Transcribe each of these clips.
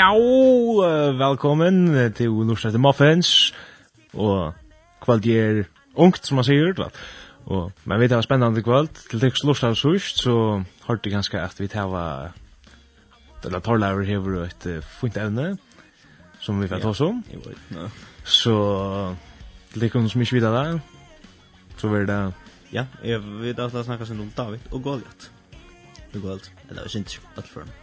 Ja, velkommen til Norskjøtte Muffins, og kvalt er ungt, som man sier, klart. Og, men vi tar spennende kvalt, til dere slåsar sørst, så har det ganske at vi tar eller torlærer hever et fint evne, som vi får ta oss om. Så, til dere som ikke vidar det, så vil det... Ja, jeg vet at det snakkes om David og Goliath. Det går alt, eller ikke alt for ham.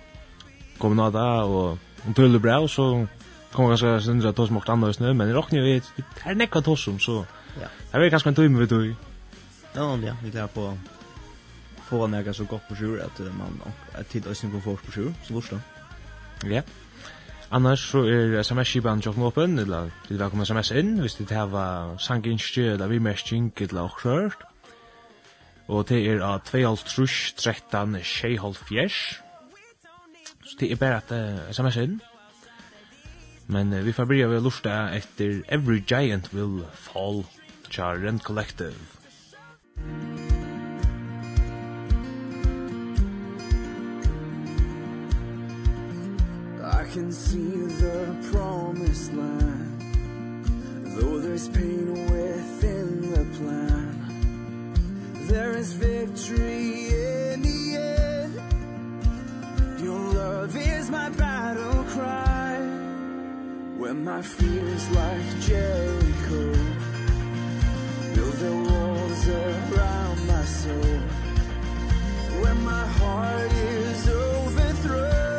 Kom nå da, og en tullig bra, så kommer ganska syndra tos mot andra snö, men i rockni vi er nekka tossum, så ja. det är ganska en timme vi tøy. Ja, ja, vi klarer på få några så godt på sjur att man att tid och sin på sjur, så vart Ja. Annars så er sms-kipan tjokken åpen, eller til velkommen sms inn, hvis det her var sanginskje, eller vi mesting, eller okkrørt. Og det er av 2.5, 13, 6.5, Så det er bare at uh, sms inn. Men uh, vi får bryr av å lusta etter Every Giant Will Fall tja Rent Collective. I can see the promised land Though there's pain within the plan There is victory in the Your love is my battle cry. When my fears like Jericho Build their walls around my soul. When my heart is overthrown.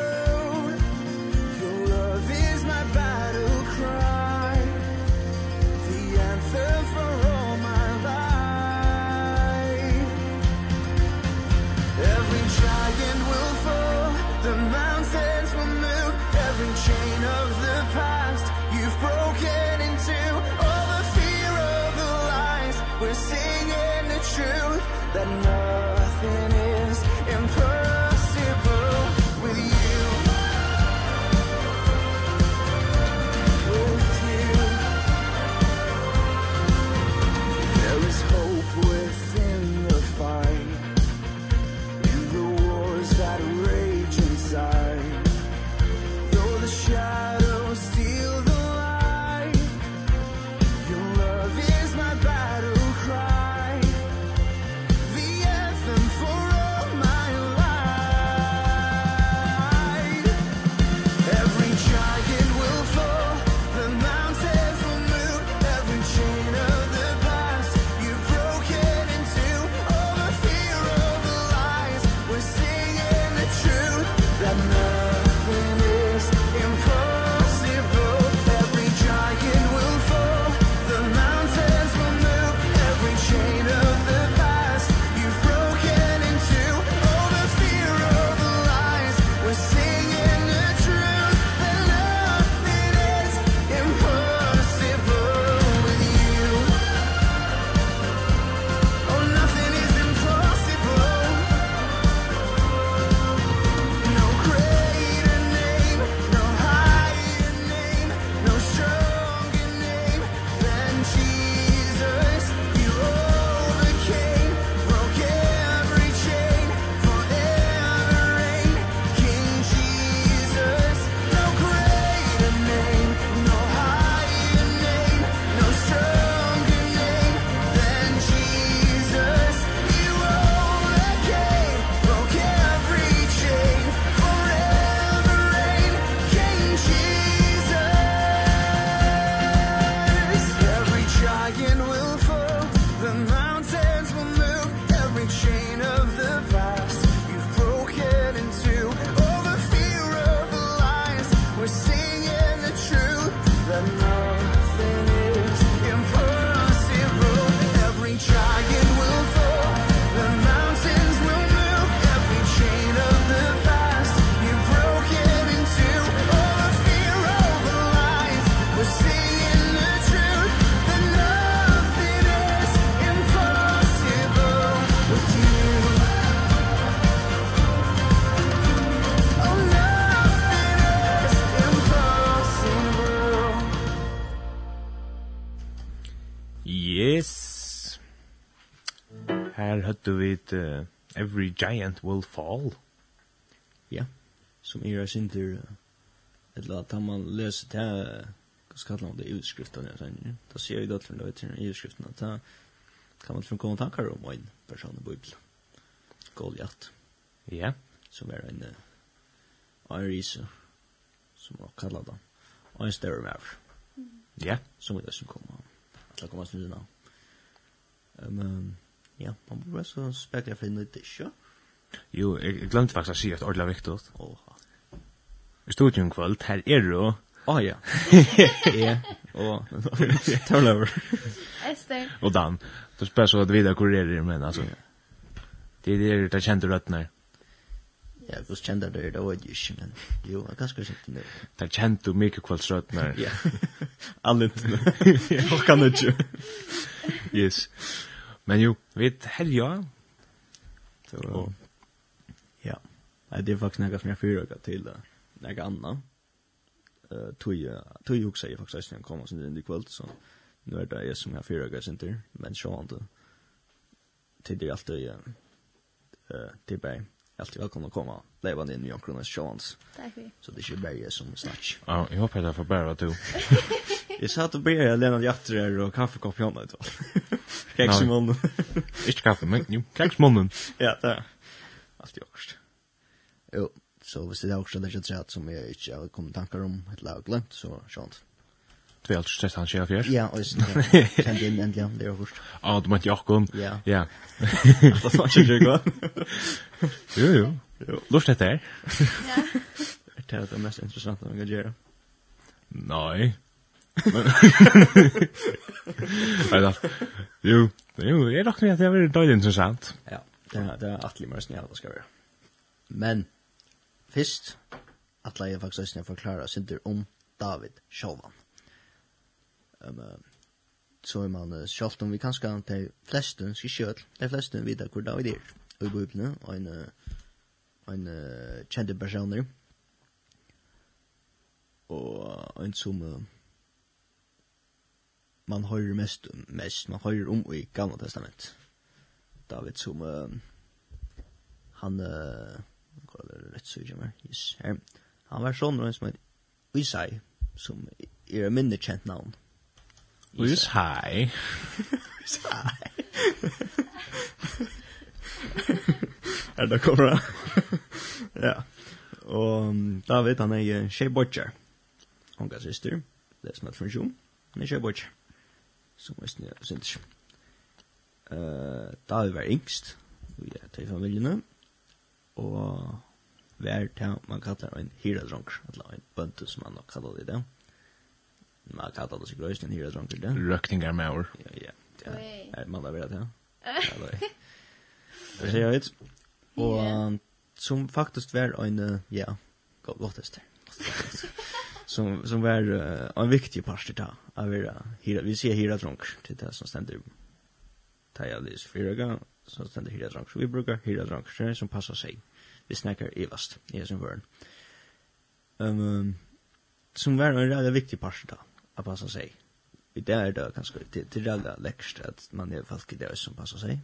every giant will fall. Ja, som er sinter, etla at man leser det, hva skal man det, utskriften, da sier jeg det til det, i utskriften, at kan man til komme tankar om en person i Bibelen. Goliath. Ja. Som er en, en rise, som man kallar det, og en større mer. Ja. Som er det som kommer, at det kommer snudina. Men, um, Ja, man borde så spekler for en nytt inte. Jo, jeg jag glömde faktiskt att säga att ordla viktig. Åh. I studion kväll, her er du. Åh, oh, ja. Ja. Och turnover. Ester. Og Dan. Du spør så at att vidare kurrerar men alltså. Det er det der kjente røttene. Ja, hvordan kjente det det var ju men jo, jag kanske sett det. Där kjente du mye mycket røttene. Ja. Alle Allt. Jag kan inte. Yes. Men jo, vi helja. Så och, ja. Nei, det er faktisk något som jeg fyrer til uh, något annat. Uh, tog tog också jag faktiskt sen kommer sen i kväll så nu är det jag som jag sin center men så inte till det alltid uh, till bäj. Alltid välkomna att komma. Leva in i Jonkronas chans. Tack. Så det är ju bäj som snack. Ja, jeg håper det får bära du. Jag satt och ber Lena Jatter här och kaffekopp i hon då. Kex i munnen. Ikke kaffe, men jo, kex i munnen. Ja, det er allt i åkst. Jo, så hvis det er også det ikke et som jeg ikke har kommet tanker om et lag glemt, så skjønt. Du er alt stress han skjer fjer? Ja, og jeg kjente inn endelig, det er åkst. Ja, du mente Jakob? Ja. Ja. Det var ikke Jakob. Jo, jo. Lort dette her. Ja. Det er det mest interessante man kan gjøre. Nei. Nei da. Jo, jo, jeg råkner at det var døylig interessant. Ja, det er, det er atle mer snedig at det skal være. Men, først, atle jeg faktisk snedig forklare synder om David Sjåvan. Um, så er man uh, sjålt om vi kan skal til flesten, skal kjøl, de fleste vite hvor David er. Og i bøyblene, og en, en uh, kjente personer. Og en som... Uh, man hører mest, mest man hører om i Gamla Testament. David som uh, han uh, hva er det rett sykje med? Yes, her. Han var sånn noen som heter Isai, som er en mindre kjent navn. Isai. Isai. Er det kommer han? ja. Og David, han er tjej bodger. Hon kan syster. Det er som er funksjon. Han er tjej bodger som er snitt synes ikke. Uh, David var yngst, vi er til familiene, og vær til man kallar en hyradronk, eller en bøntu som man nok kallar det i det. Man kallar det sikkert også en hyradronk, det. Røkningar med år. Ja, ja. Er man da vera til? Det ser jeg ut. Og som faktisk var en, ja, godt, godt, godt, godt, som som var uh, en viktig part där av era hira vi ser hira drunk till det som ständer taja det fyra gånger så ständer hira drunk så vi brukar hira drunk som passar sig vi snackar evast i som värn ehm um, som var en väldigt viktig part där att passa sig i det är det kanske till till det där läckst att man är fast i det som passar sig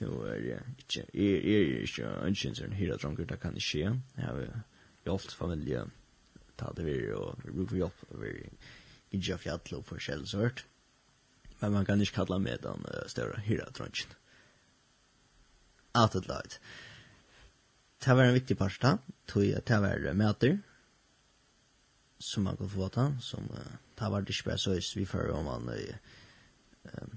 Jo, er jeg ikke, er, er ikke ønskjønnseren hira dronker, det kan ikke skje. Jeg har jo ofte familie, ta det vi och rop vi upp vi gick jag fjäll och för skällsort. Men man kan inte kalla med den uh, större hyradrunchen. Allt ett lagt. Det var en viktig part da, tog jag det var møter, som man kan få ta, som uh, det var det så hvis vi fører om man uh,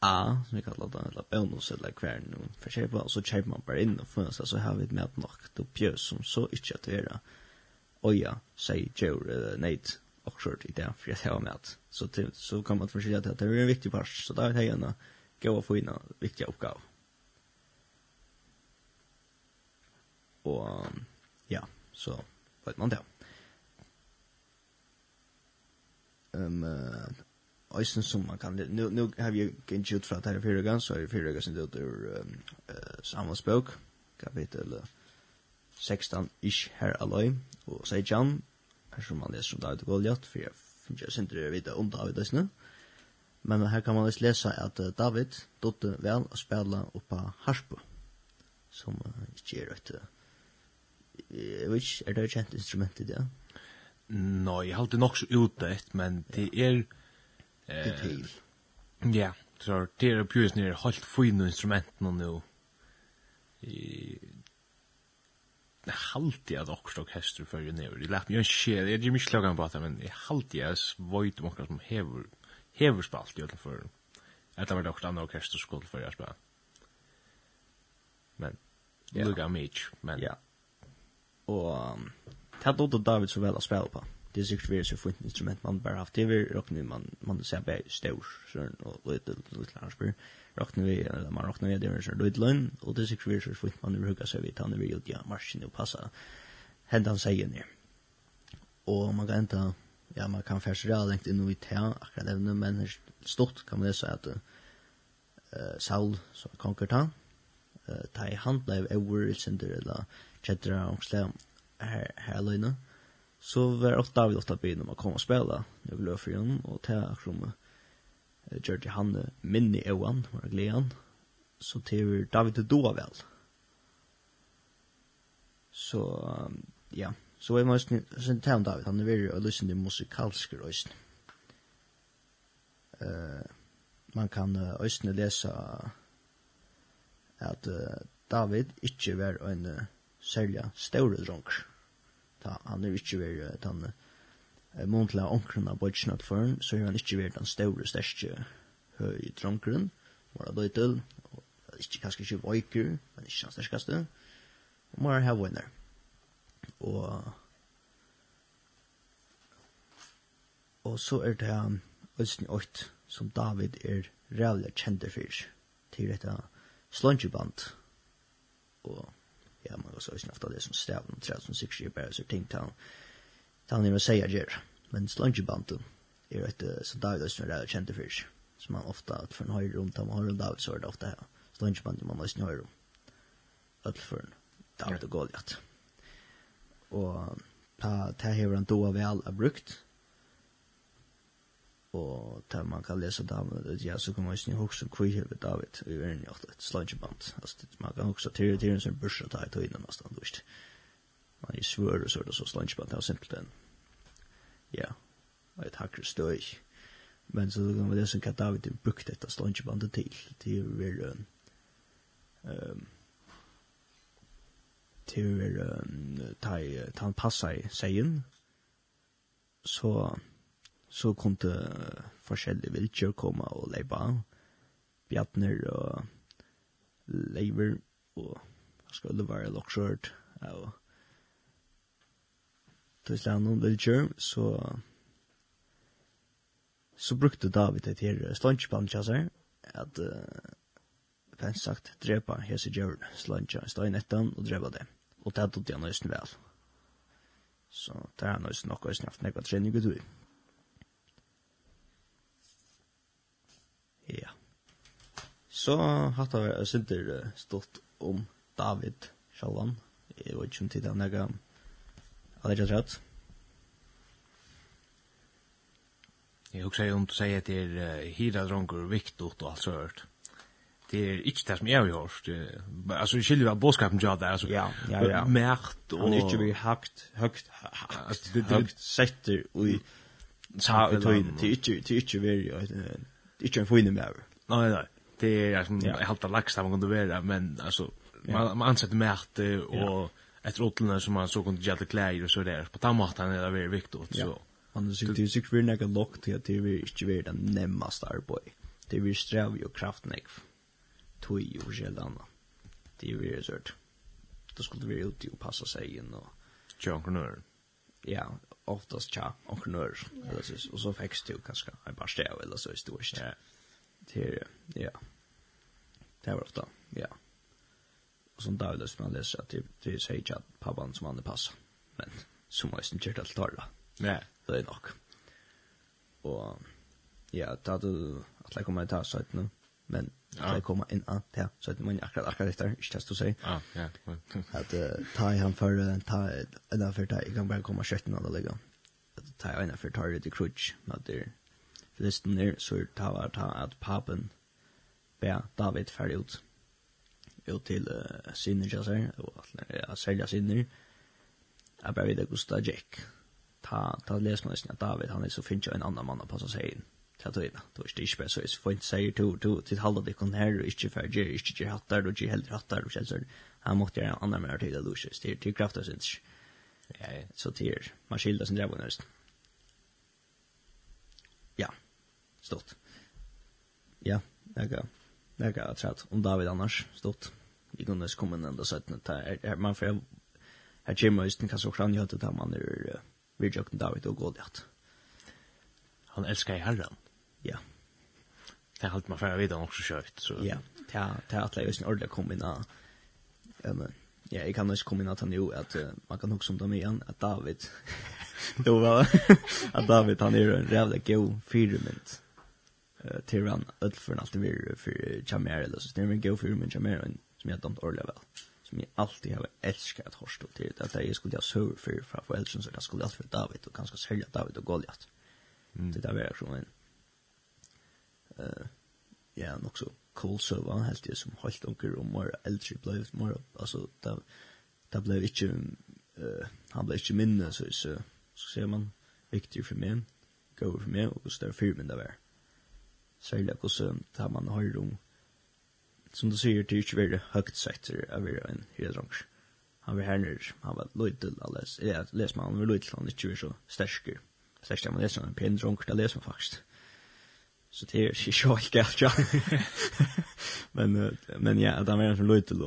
A, som vi kallar det, eller bonus, eller hver noen för på, og så kjøper man bare inn og får så har vi et möte nok, då björs som så ikke inte det. vara oja, sier Joe eller Nate, og okkert i det, for jeg tar med at. Så, til, så kan man forskjellig at det er en viktig part, så da er det en gå og få inn en viktig oppgave. Og ja, så vet man det. Um, uh, Eisen som man kan, nu, nu har vi gitt ut fra det her i fyrre gang, så er det fyrre gang sin ut ur um, uh, samvansbøk, kapitel 16-ish her aløy, og Sejan, her som man leser om David og Goliath, for jeg finner ikke sindre å vite om David også. Men her kan man også lese at David dotte vel å spille oppa Harsbo, som ikke er et, jeg vet ikke, er det et kjent instrument i det? Nei, jeg halte nok så utdett, men det er... Det er til. Ja, så det er pjøs nere helt fine instrumenten nå jeg halte at okkur orkester fyrir nevur. Jeg lærte mig en skjer, jeg er ikke klagan på at men jeg halti at svojt om okkur som hever, hever spalt i öllum fyrir. Etta var det okkur andre orkester skuld fyrir jeg spela. Men, yeah. lukka mig men... Ja. Og, det hadde Otto David så vel å spela på. Det er sikkert vi så fint instrument man bare haft. Det er vi råkne man, man ser bare stor, sånn, og litt, litt, litt, litt, litt, räknar vi eller man räknar vi det är så lödlön och det är sig vi så man brukar så vi tar han vi ut ja marschen och passa händan säger ni och man kan inte ja man kan färsra längt in i tär akkurat även men stort kan man säga att eh Saul så konkurrent ta, eh ta i hand blev över i center eller chatta och slä här här så var ofta David ofta byn om att komma och spela nu vill jag och ta aktion gjør han minni i øvan, var gledan, så til David doa vel. Så, ja, så er man sin til David, han er veldig og lysen til musikalske røysen. Uh, man kan øysene lese at uh, David ikke var en uh, særlig større dronk. Ta, han er ikke var uh, den uh, måntla onkrona bodgjna tførn, så er han ikkje vært den ståre, største høy dronkeren, var det døytel, og ikkje kanskje ikkje vajker, men ikkje hans størskaste, og må ha vinner. Og og så er det Østen 8, som David er reallig kjente fyr, til dette slungeband, og ja, man kan så Øystein ofte det som stavn, 13, 6, 4, 5, 6, 10, 10, han er si at gjør. Men slangebanten er et som David Østner er kjent for seg. Som man ofte, at for en høyre rundt om, høyre rundt David, så er det ofte her. Slangebanten man Østner høyre om. Alt for en David og Goliath. Og ta, ta hever han doa vel er brukt. Og ta man kan lese David, ja, så kan man Østner hokse kvi hever David, og i verden jo et slangebant. Altså, man kan hokse til til en sånn børsa ta i tøyne, nesten, du visste. Ja Han er svør og sånn, så slår ikke på at det var simpelt enn. Ja, og et hakker støy. Men så kan vi det som kan David brukt dette slår ikke på til, til å være um, til å være ta, ta han passa i seien, så så kom det forskjellige vilkjør komme og leipa bjartner og leiver og skulle det være loksjørt og til noen vilkjør, så så brukte David et her slantjepantjasser, at uh, fens sagt, drepa hese djøren, slantja, stå i nettan og drepa det. Og det hadde han nøysen vel. Så det er nøysen nok nøysen haft nekva trening ut i. Ja. Så hatt av jeg sinter stått om David, sjalvan. Jeg vet ikke om tid han nekka Alla jag rätt. Jag också om du säger att det är hira dronkor viktigt och allt sånt. Det är inte det som jag har gjort. Alltså skiljer av boskapen jag där. Alltså, ja, ja, ja. Märkt och... Han är inte vi högt, högt, högt, högt sätter och i... Ta ut höjden. Det är inte, det är inte vi... Det är inte en fina med. Nej, nej. Det är som jag har haft lagst av man kunde vara. Men alltså, man, man ansätter märkt och efter åtlarna som man så kunde gälla kläder och så där. På den måten är det väldigt viktigt. Ja. Så. Han är sikkert ju sikkert vill näka lock till att det vill inte vara den närmaste arboj. Det vill sträva ju kraftnäck. Tui och sällan. Det vill ju sårt. Då skulle vi ute och passa sig in och... Tja, entreprenör. Ja, oftast tja, entreprenör. Och så växte du kanske en par stäv eller så i stort. Ja. Det är, ja. Det var ofta, ja. Og som David som han leser at det, det säger inte att pappan som han er passa. Men som har sin kört alt torra. Ja. Det er nok. Og ja, da du at jeg kommer til å ta så att nu. Men att jag kommer inn att ta så att man akkurat akkurat etter. Ikke test å si. Ja, ja. Att ta i han för ta eller för ta. i kan bara komma köttet av det ligger. At ta i han för ta det i krutsch. Men det är Listen er, så var ta at papen ber David ferdig ut ut til uh, sinner ikke seg, og ja, selja sinner. Jeg bare vet ikke hvordan det. Ta, ta les man nesten at David, han er så finnes jo en annan mann å passe seg inn til tøyna. Du er ikke bare så, jeg får ikke sier to, to, til halda det kon her, og ikke fer, gjer, ikke gjer hattar, og gjer helder hattar, og kjelser. Han måtte gjøre en annan mer til det lusjes, til, til krafta ja, Så til, man skilda sin drev nesten. Ja, stått. Ja, det er Jag kan jag trätt. Om David annars stått. I ända så att enda sätten. Man får... Här kommer just den kanske också han gör det där man är vid David och Goliat. Han älskar i herren. Ja. Det har allt man får vidare också kört. Så. Ja, Ta ta att lägga sin ordentliga kombina. Men, ja, jag kan också kombina att han ju att man kan också om dem igen att David. det var att David han är en jävla god fyrmynd till han ödförn alltid vi för Chamer eller så. Stämmer go för men Chamer som jag dömt orliga väl som jag alltid har älskat att hörstå till att jag skulle ha sur för för för så jag skulle allt för David och kanske sälja David och Goliat. Det där var som en eh ja nog så cool så var helt det som helt onkel och mer äldre blev mer alltså där där blev inte eh han blev inte minne så så så ser man viktig för mig go för mig och så där för mig där særlig hvordan det man har om som du sier, det er ikke veldig høyt sektor av å en hyredrang. Han var her nere, han var løyd til å ja, les man, han var løyd til han ikke var så stersker. Stersker man leser, han pen drunk, det leser man faktisk. Så det er ikke så helt galt, ja. men, men ja, det var en som løyd til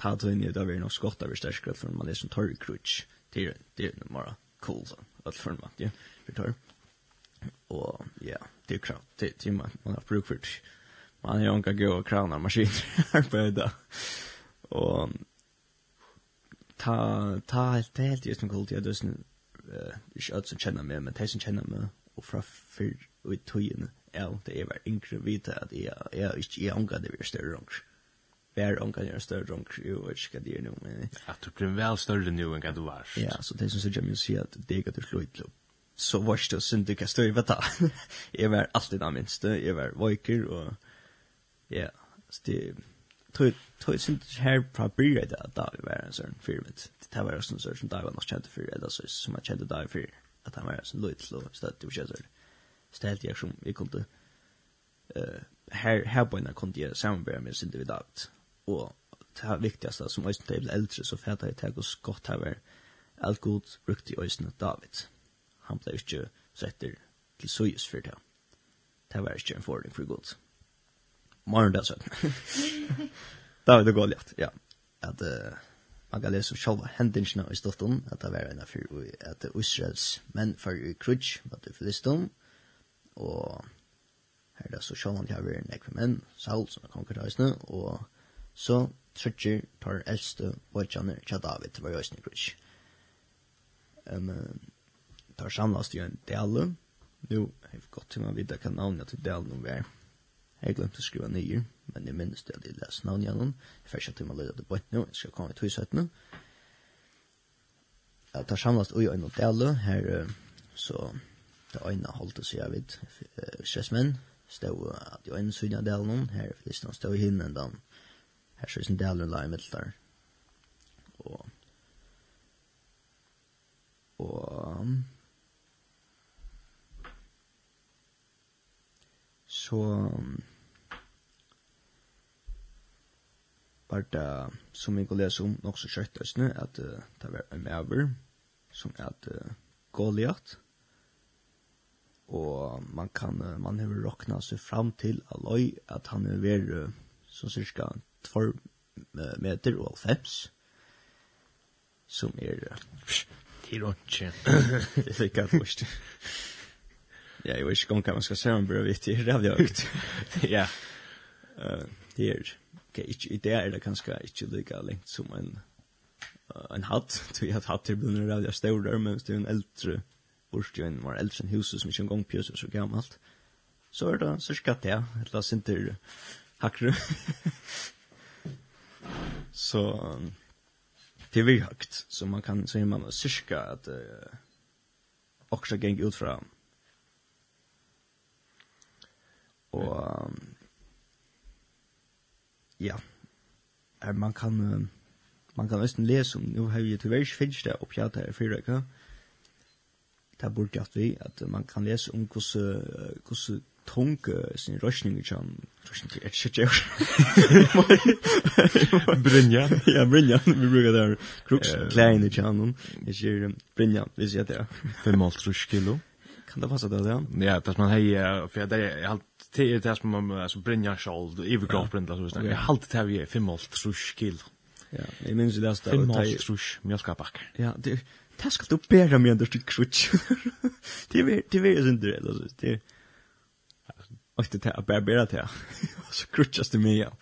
ta det inn i, det var nok skott av stersker, for man leser en torrkrutsk. Det er, det er bare cool, sånn, at for man, ja, for torrkrutsk. Och ja, det är klart. Det det man, man har bruk för det. Man har ju inte gå och krana maskiner arbeta. Och ta ta helt helt just en kult jag dusen eh ich als känner mer men täsen känner mer och fra för ut tuen ja det är väl inkre vita att jag jag inte jag angår det är större rank Vär angår jag större rank ju och ska det nu men att du blir väl större nu än vad du var ja så det som syns jag ju se att det går till slut så var det synd du kan stå i veta. jeg var alltid den minste, jeg var vojker, og ja, så det tog jeg synd her fra bryr da, da vi var en sånn fyr mitt. Det var en sånn sånn da jeg var nok kjent fyr, eller så som jeg kjent da fyr, at han var en sånn løyt så å støtte og kjent Så det helt jeg som vi kunne, uh, her, her på en kunne jeg samarbeid med synd vi da, og det här viktigaste som ösnet är eldre så färdar jag till oss skott här allt god brukt i ösnet David han ble ikke setter til søyes for det. Det var ikke en fordring for god. Morgen da søkken. da var det godt ja. At uh, man kan lese selv hendingsene i ståtten, at det var en av fyr, at Israels menn for i krutsk, at det filistum, og her er det så sjå han har vært nekve menn, Saul som er konkurrensene, og så trutcher tar eldste våtjaner til David til var i Østnekrutsk. Um, tar samlast i en del. Nu har vi gått til man vidare kan navnet til delen vi er. Jeg har glömt att skriva nio, men jeg minnes det att jag läste navnet Jeg Jag ikke til man leder det bort nå, jeg skal komme i tvishet Jeg tar samlast i en del här, så det øyne holdt å si av vid stressmän. Stå att jag en synja delen her för listen stod i hinnen da. Her så är en delen la i mittlar. Och... og så var det, som vi går lese om, nok så kjøtt østene, at uh, det var en maver, som er at uh, Goliath, og man kan, uh, man har råkna seg fram til Aloy, at han er ver uh, så cirka 2 meter og 5, som er, uh, Det er ikke. Det er ikke Ja, jeg vet ikke om hva man skal se om det vet jag det högt. Ja. Eh, det ikke i det er det kanskje ikke like lengt som en uh, en hatt. Vi har hatt til blir det større, men hvis det er en äldre borstjön var eldre enn huset som ikke en gang pjös så gammalt. Så er det så skatt det. Det låter inte hakru. så det er vi högt så man kan säga man cirka at uh, også gäng ut fra Og um, ja, er, man kan uh, man kan nesten lese om, nu har vi til ikke finnes det oppgjatt her i fyrre, ikke? Det er bort at vi, at man kan lese om hvordan, hvordan tunge sin røsning i kjønn, røsning til et kjøtt. Brynja. Ja, Brynja, vi bruker det her. Kruks, klein i kjønn, jeg sier Brynja, vi sier det. 5,5 kilo. Kan det passe det, ja? Ja, det er man hei, for jeg har det er det som man alltså brinja skjold överkroppsbrindla så visst. Jag halt det vi 5 volt trusch kill. Ja, jag minns det där 5 volt trusch mjölkaback. Ja, det det ska du bära mig under styck skjut. Det är det är inte det alltså det Och det är bara bara det. Så krutchas det mig. Ja.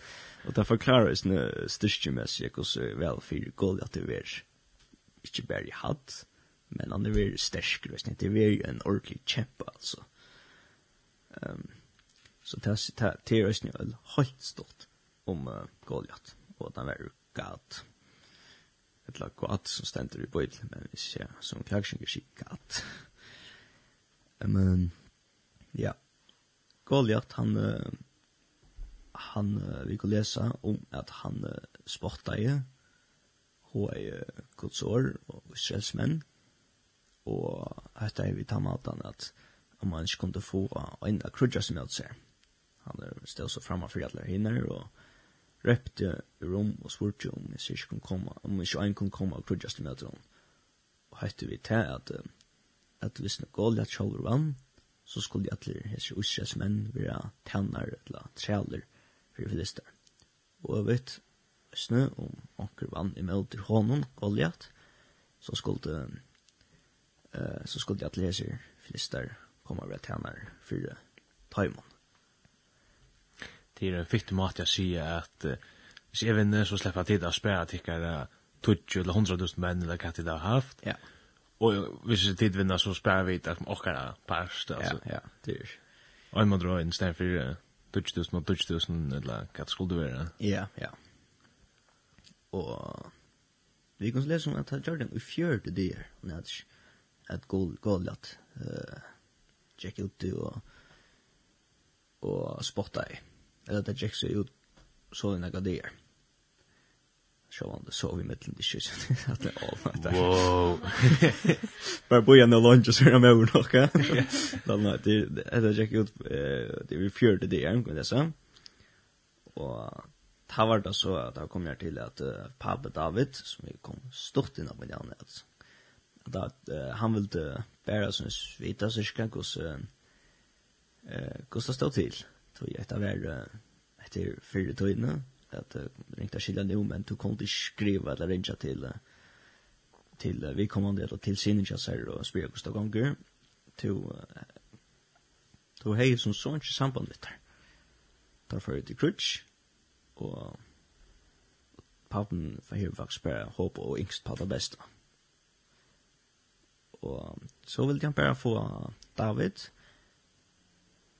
Och det förklarar ju nu styrkemässigt och så väl för guld att det är inte bara i hatt, men han är väldigt stärsk, det är ju en ordentlig kämpa alltså. Ehm Så det er også en helt stort om uh, Goliat, og den var galt. Et lag galt som stender i bøyd, men vi ser som klagsjeng er skikkelig galt. Men, ja, Goliath, han, uh, han, uh, vi kan lese om at han uh, sporta i, hun er uh, godsår og Israels menn, og hette er vi tar maten at om man ikke kunne få en av krudja som jeg ser han er stod så framme for alle hinner, og repte rom og spurte om jeg ikke kunne komme, om ikke en kunne komme og krudja til møte henne. Og hette vi til at, at hvis det går litt kjølver vann, så skulle de alle hese usres menn være tenner eller trealer for filister. Og jeg vet, snø om anker vann i møte hånden, Goliath, så skulle uh, så skulle de alle hese filister komme og være tenner for taimon det er en fyrt mat jeg sier at uh, hvis jeg vinner så slipper jeg tid att spela tickare 20 eller 100 000 menn eller hva tid har haft. Ja. og hvis jeg tid vinner så spelar vi att åkara parst. Alltså. Ja, ja, det er är Och man drar in ständ för 20 000 og 20 000 eller hva det skulle være? Ja, ja. og vi kan lese om at han gjør den i at där. Att Golgat uh, check ut det och, och spotta i eller det gikk seg ut så enn jeg det er. Så han det så vi med til det kyrkjen, at det er all night. Wow! Bare boi han og lunge, så er han med over nokka. Det er det gikk ut, det er fjørte det er, kan jeg sa. Og ta var det så at jeg kom her til at uh, Pabe David, som vi kom stort inn av min janne, at, uh, han ville bæra sin svita så syrka, hvordan uh, uh, det stod til tog jeg etter hver efter fyra tøyene, at uh, ringte skilja nu, men du kom til skriva eller ringa til uh, til uh, vi kommande eller til sinja sær og spyrir kosta gonger to uh, to hei som så ikke samband vitt der der fyrir til krutsk og pappen for her faktisk bare håp og yngst på det beste. Og så vil jeg bare få David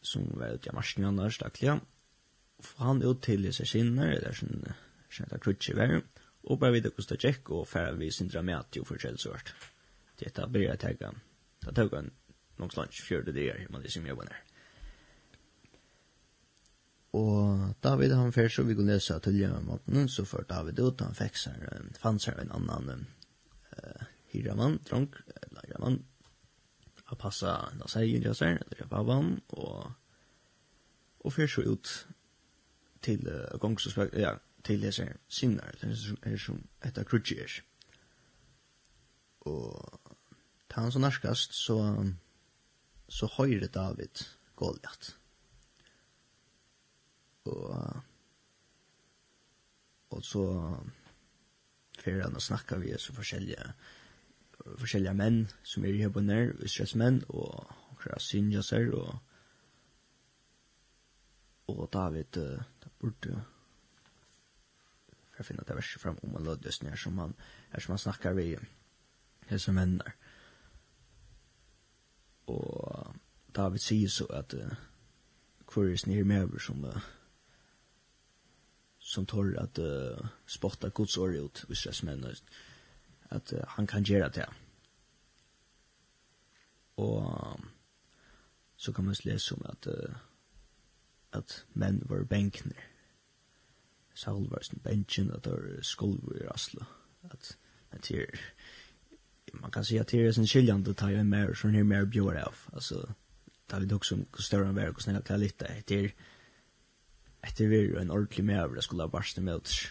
som var ute i marsjen annars, daglig. Og han ut til seg sinner, eller sin kjenta krutsi vær, og bare videre det gikk, og færa vi sindra med at jo forskjell sørt. Dette blir jeg tegga, da tog han noen slans fjørde dyr, man det som jeg vann Og David han fær så vi kunne lese at tullet med måten, så før David ut, han fikk seg, fann seg en annan uh, hiraman, dronk, eller hiraman, att passa när seg jag sen eller pappan och och för så ut till uh, gångsuspekt ja till det sen sinnar det är som etter crutches och ta han så närskast så så høyre David Goliath. och och så för han att snacka vi så forskjellige forskjellige menn som er i Israels menn, og akkurat synjaser, og og David, da burde for å finne det verset fram om Alodiusen her som han, her som han snakker vi hese menn der. Og David sier så at uh, hvor er snir med over som uh, som tår at uh, spotta Guds år ut, israelsmenn, og at uh, han kan gjøre det. Og så kan man lese om at, uh, at menn var benkner. Saul var sin benken, at det var skolver i rasle. At, at her, man kan si at her er sin skiljande tar jo en mer, sånn her mer bjør av. Altså, da vi dock som større enn verk og snakka lite. Etter, etter det er en ordentlig mer, over det skulle ha barst med oss.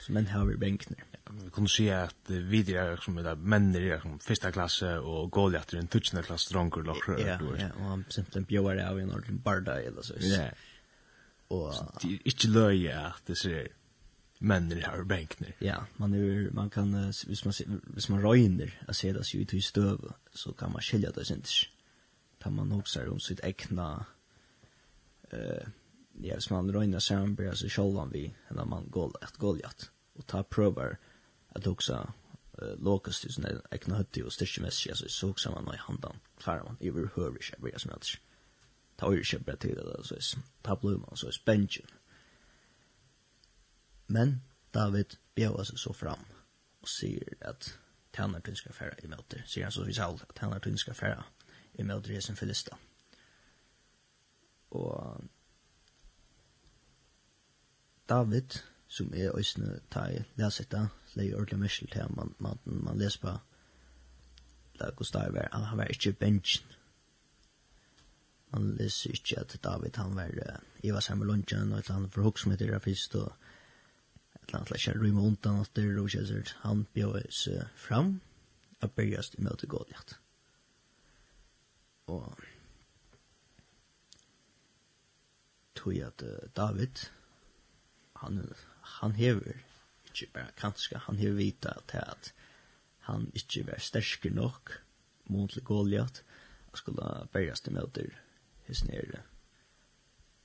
Så menn har vi benkner vi kunde se att vi er som er män i som första klass och Goliat i den tutschna klass stronger lokker. Ja, ja, och han simpelthen bjöd av en ordentlig barda eller så. Ja. Och inte löja at det ser män i här. Ja, man är man kan hvis man hvis man røyner att se det så ut i stöv så kan man skilja det inte. Kan man också om sitt äkna eh ja, hvis man røyner samarbete så självan vi när man går ett Goliat och ta prövar att uh, lokast i såna egna hötti och styrke mest alltså så också man i handan. Fara man i hur hör sig blir som att ta ju sig bättre till det så är ta man så är spengen men David bjöd seg så fram og säger at tjänar du ska färra i möter säger han så vi sa at tjänar du ska färra i möter i sin filista og David som er øysene ta i leset da, leie ordentlig myskel til man, man, man leser på la Gustav var, han var ikke bensjen. Man leser ikke at David han var uh, i var sammen med lunchen og et eller annet for hokk som heter det først og et eller annet slags rymme undan at det og kjøsert han bjør seg fram og byrjast i møte godlighet og tog at uh, David han han hever, ikke bare kanskje, han hever vita til at han ikke var stersker nok mot til Goliath, og skulle berges til møter hos nere.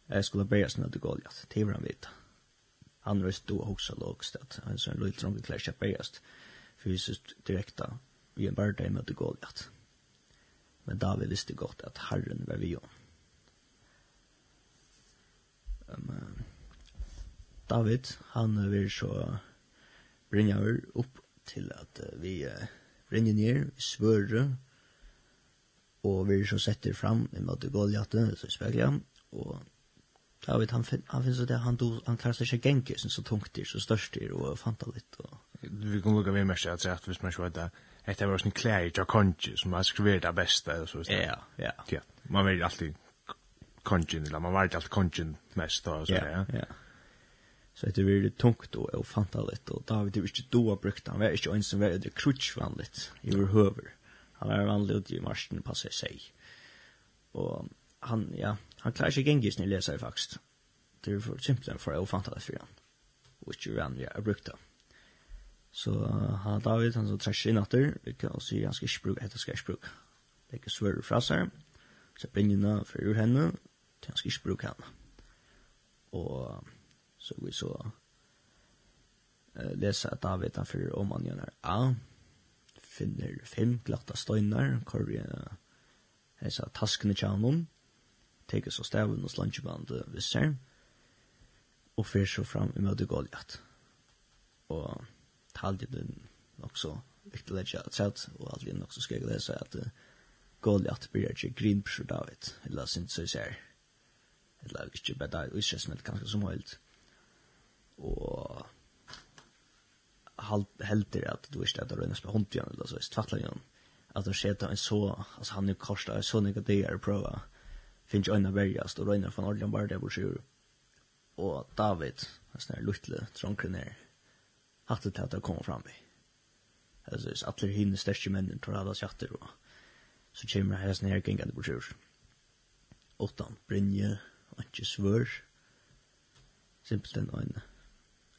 Jeg skulle berges til møter Goliath, det var han vita. Han var stå og hoksa lågst at han sånn lille trångt klær seg berges fysisk direkta vi en barda i møter Goliath. Men David visste godt at Herren var vi om. Um, David, han vil så bringe over opp til at vi bringer ned, vi svører, og vi så setter fram i måte Goliat så spekler og David, han, fin, han finnes jo det, han, han klarer seg ikke genker, som så tungt er, så størst er, og fanta litt. Og... Vi kan lukka vi mest at rett, hvis man så at det var sånn klær i Jakonji, som har skriver det beste, og så, ja, ja. ja. Man vil alltid konjen, eller man var alltid konjen mest, og så, ja, ja. ja. Så det blir det tungt og og fantaligt och David det visste då brukt han var inte en som var det crutch vanligt i vår över. Han var ut i marschen passa sig. Och han ja, han klarar sig gängis när läser faktiskt. Det är för simpelt för och fantaligt för han. Which you ran ja brukta. Så han David han så trash in åter, ikke kan se han ikke bruke. Det er ikke Lägga fra seg, Så brinna för henne. til Han ska spruka han. Och Så vi så eh, lesa David han fyrir om han gjennar A, finner fem glatta støynar, hvor vi hesa taskene tjaunom, teker så stavun og slantjubande visser, og fyrir så fram i møte Goliath. Og talde den också viktigt viktig leggja at sett, og aldri nok så skal läsa att at uh, Goliath blir ikke grinpsjur David, eller sin så ser eller inte bara bedre, og ikke smitt kanske som høylt og helter at du visste at det røynes med håndbjørn eller så, tvattler igjen, at det skjedde en så, altså han er korset, så nøyga det er prøve, finnes jo øyne verjast, og røyner fra Norge, bare det hvor sier, og David, en sånn her luttelig, trånkere ned, hatt det til at det kom fram i. Altså, alle hinne største mennene tror jeg hadde sjatter, og så kommer jeg sånn her gengen det hvor sier. Åttan, Brynje, ikke Svør, simpelthen øyne,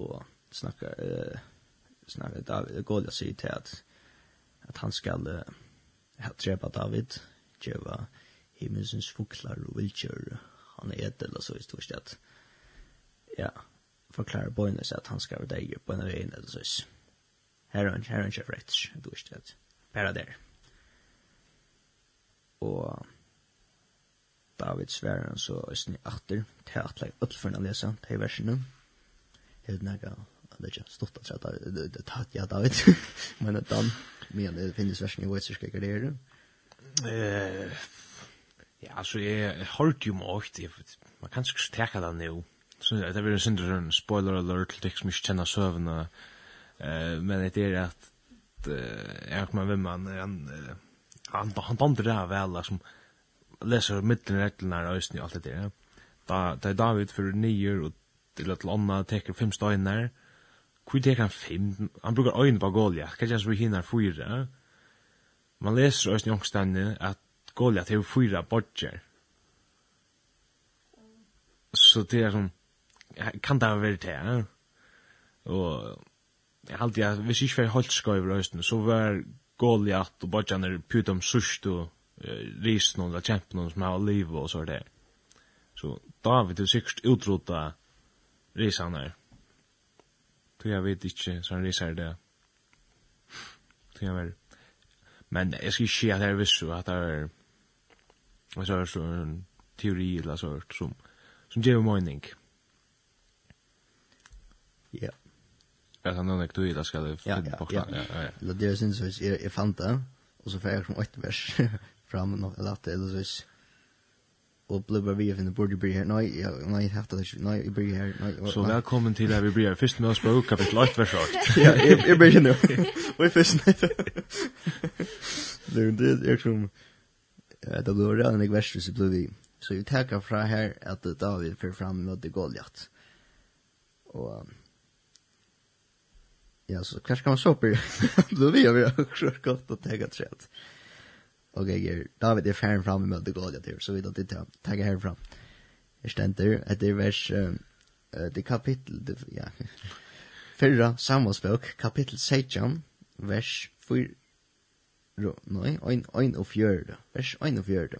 og snakkar eh snakkar David Goliat säger til at at han skal uh, att träffa David Jehova himmelsens fuklar og vilkjør han er ett eller så i stort sett ja förklarar Boynes at han skal være deg på en ren eller så her er han her er han chef rätt du vet det bara der. Og David svär så är ni åter till att lägga upp för att til till versen är det några det er ikke stort at det det tatt jag David. Men at dan men det finns väl i vitsar ska det eh ja alltså är hårt ju mycket man kan ikke stärka den nu. Så det er en syndrom spoiler alert liksom inte känna sövna. Eh men det är att jag kommer med man han han han bandar det här som liksom läser mitten reglerna och allt det där. Da da David för 9 och eller til ånda, teker fem støyner. Hvor teker han fem? Han brukar øyne på Goliath, kanskje han som hinner fyra. Man leser også i ångstene at Goliath har fyra bodger. Så det er som, kan det være det, ja? Og jeg halte jeg, hvis ikke var holdt skøyver østene, så var Goliath og bodgerne putom sørst og risen og kjempen som har liv og så er det. Så David er sikkert utrota risanar. Tog jeg vet ikke, så han risar det. Tog jeg vet. Men jeg skal ikke si at jeg visste at det er en sånn teori eller sånn som, som gjør mening. Ja. Att han tog i det, skal finna bort. Ja, ja, ja. Det är syns så jeg fant det og så får jeg som ett vers fram eller at det så og och bare vi å från borde bli här nej nei, jeg haft det nej jag blir här nej så velkommen til här vi blir Først med oss på kapitel 8 vers 8 ja jeg, jag blir Og jeg først först det er det är som det blir redan en vers så blir vi så vi takker fra her at David för fram mot Goliat. Och ja så kanskje kan man så på då vi har vi har gott att ta ett och jag David är färdig fram med det glada till så vi då det tagga här fram. Jag ständer att det vers det kapitel det ja. Förra Samuelsbok kapitel 16 vers 4 ro nej, ein ein of fjörde. Vers ein of fjörde.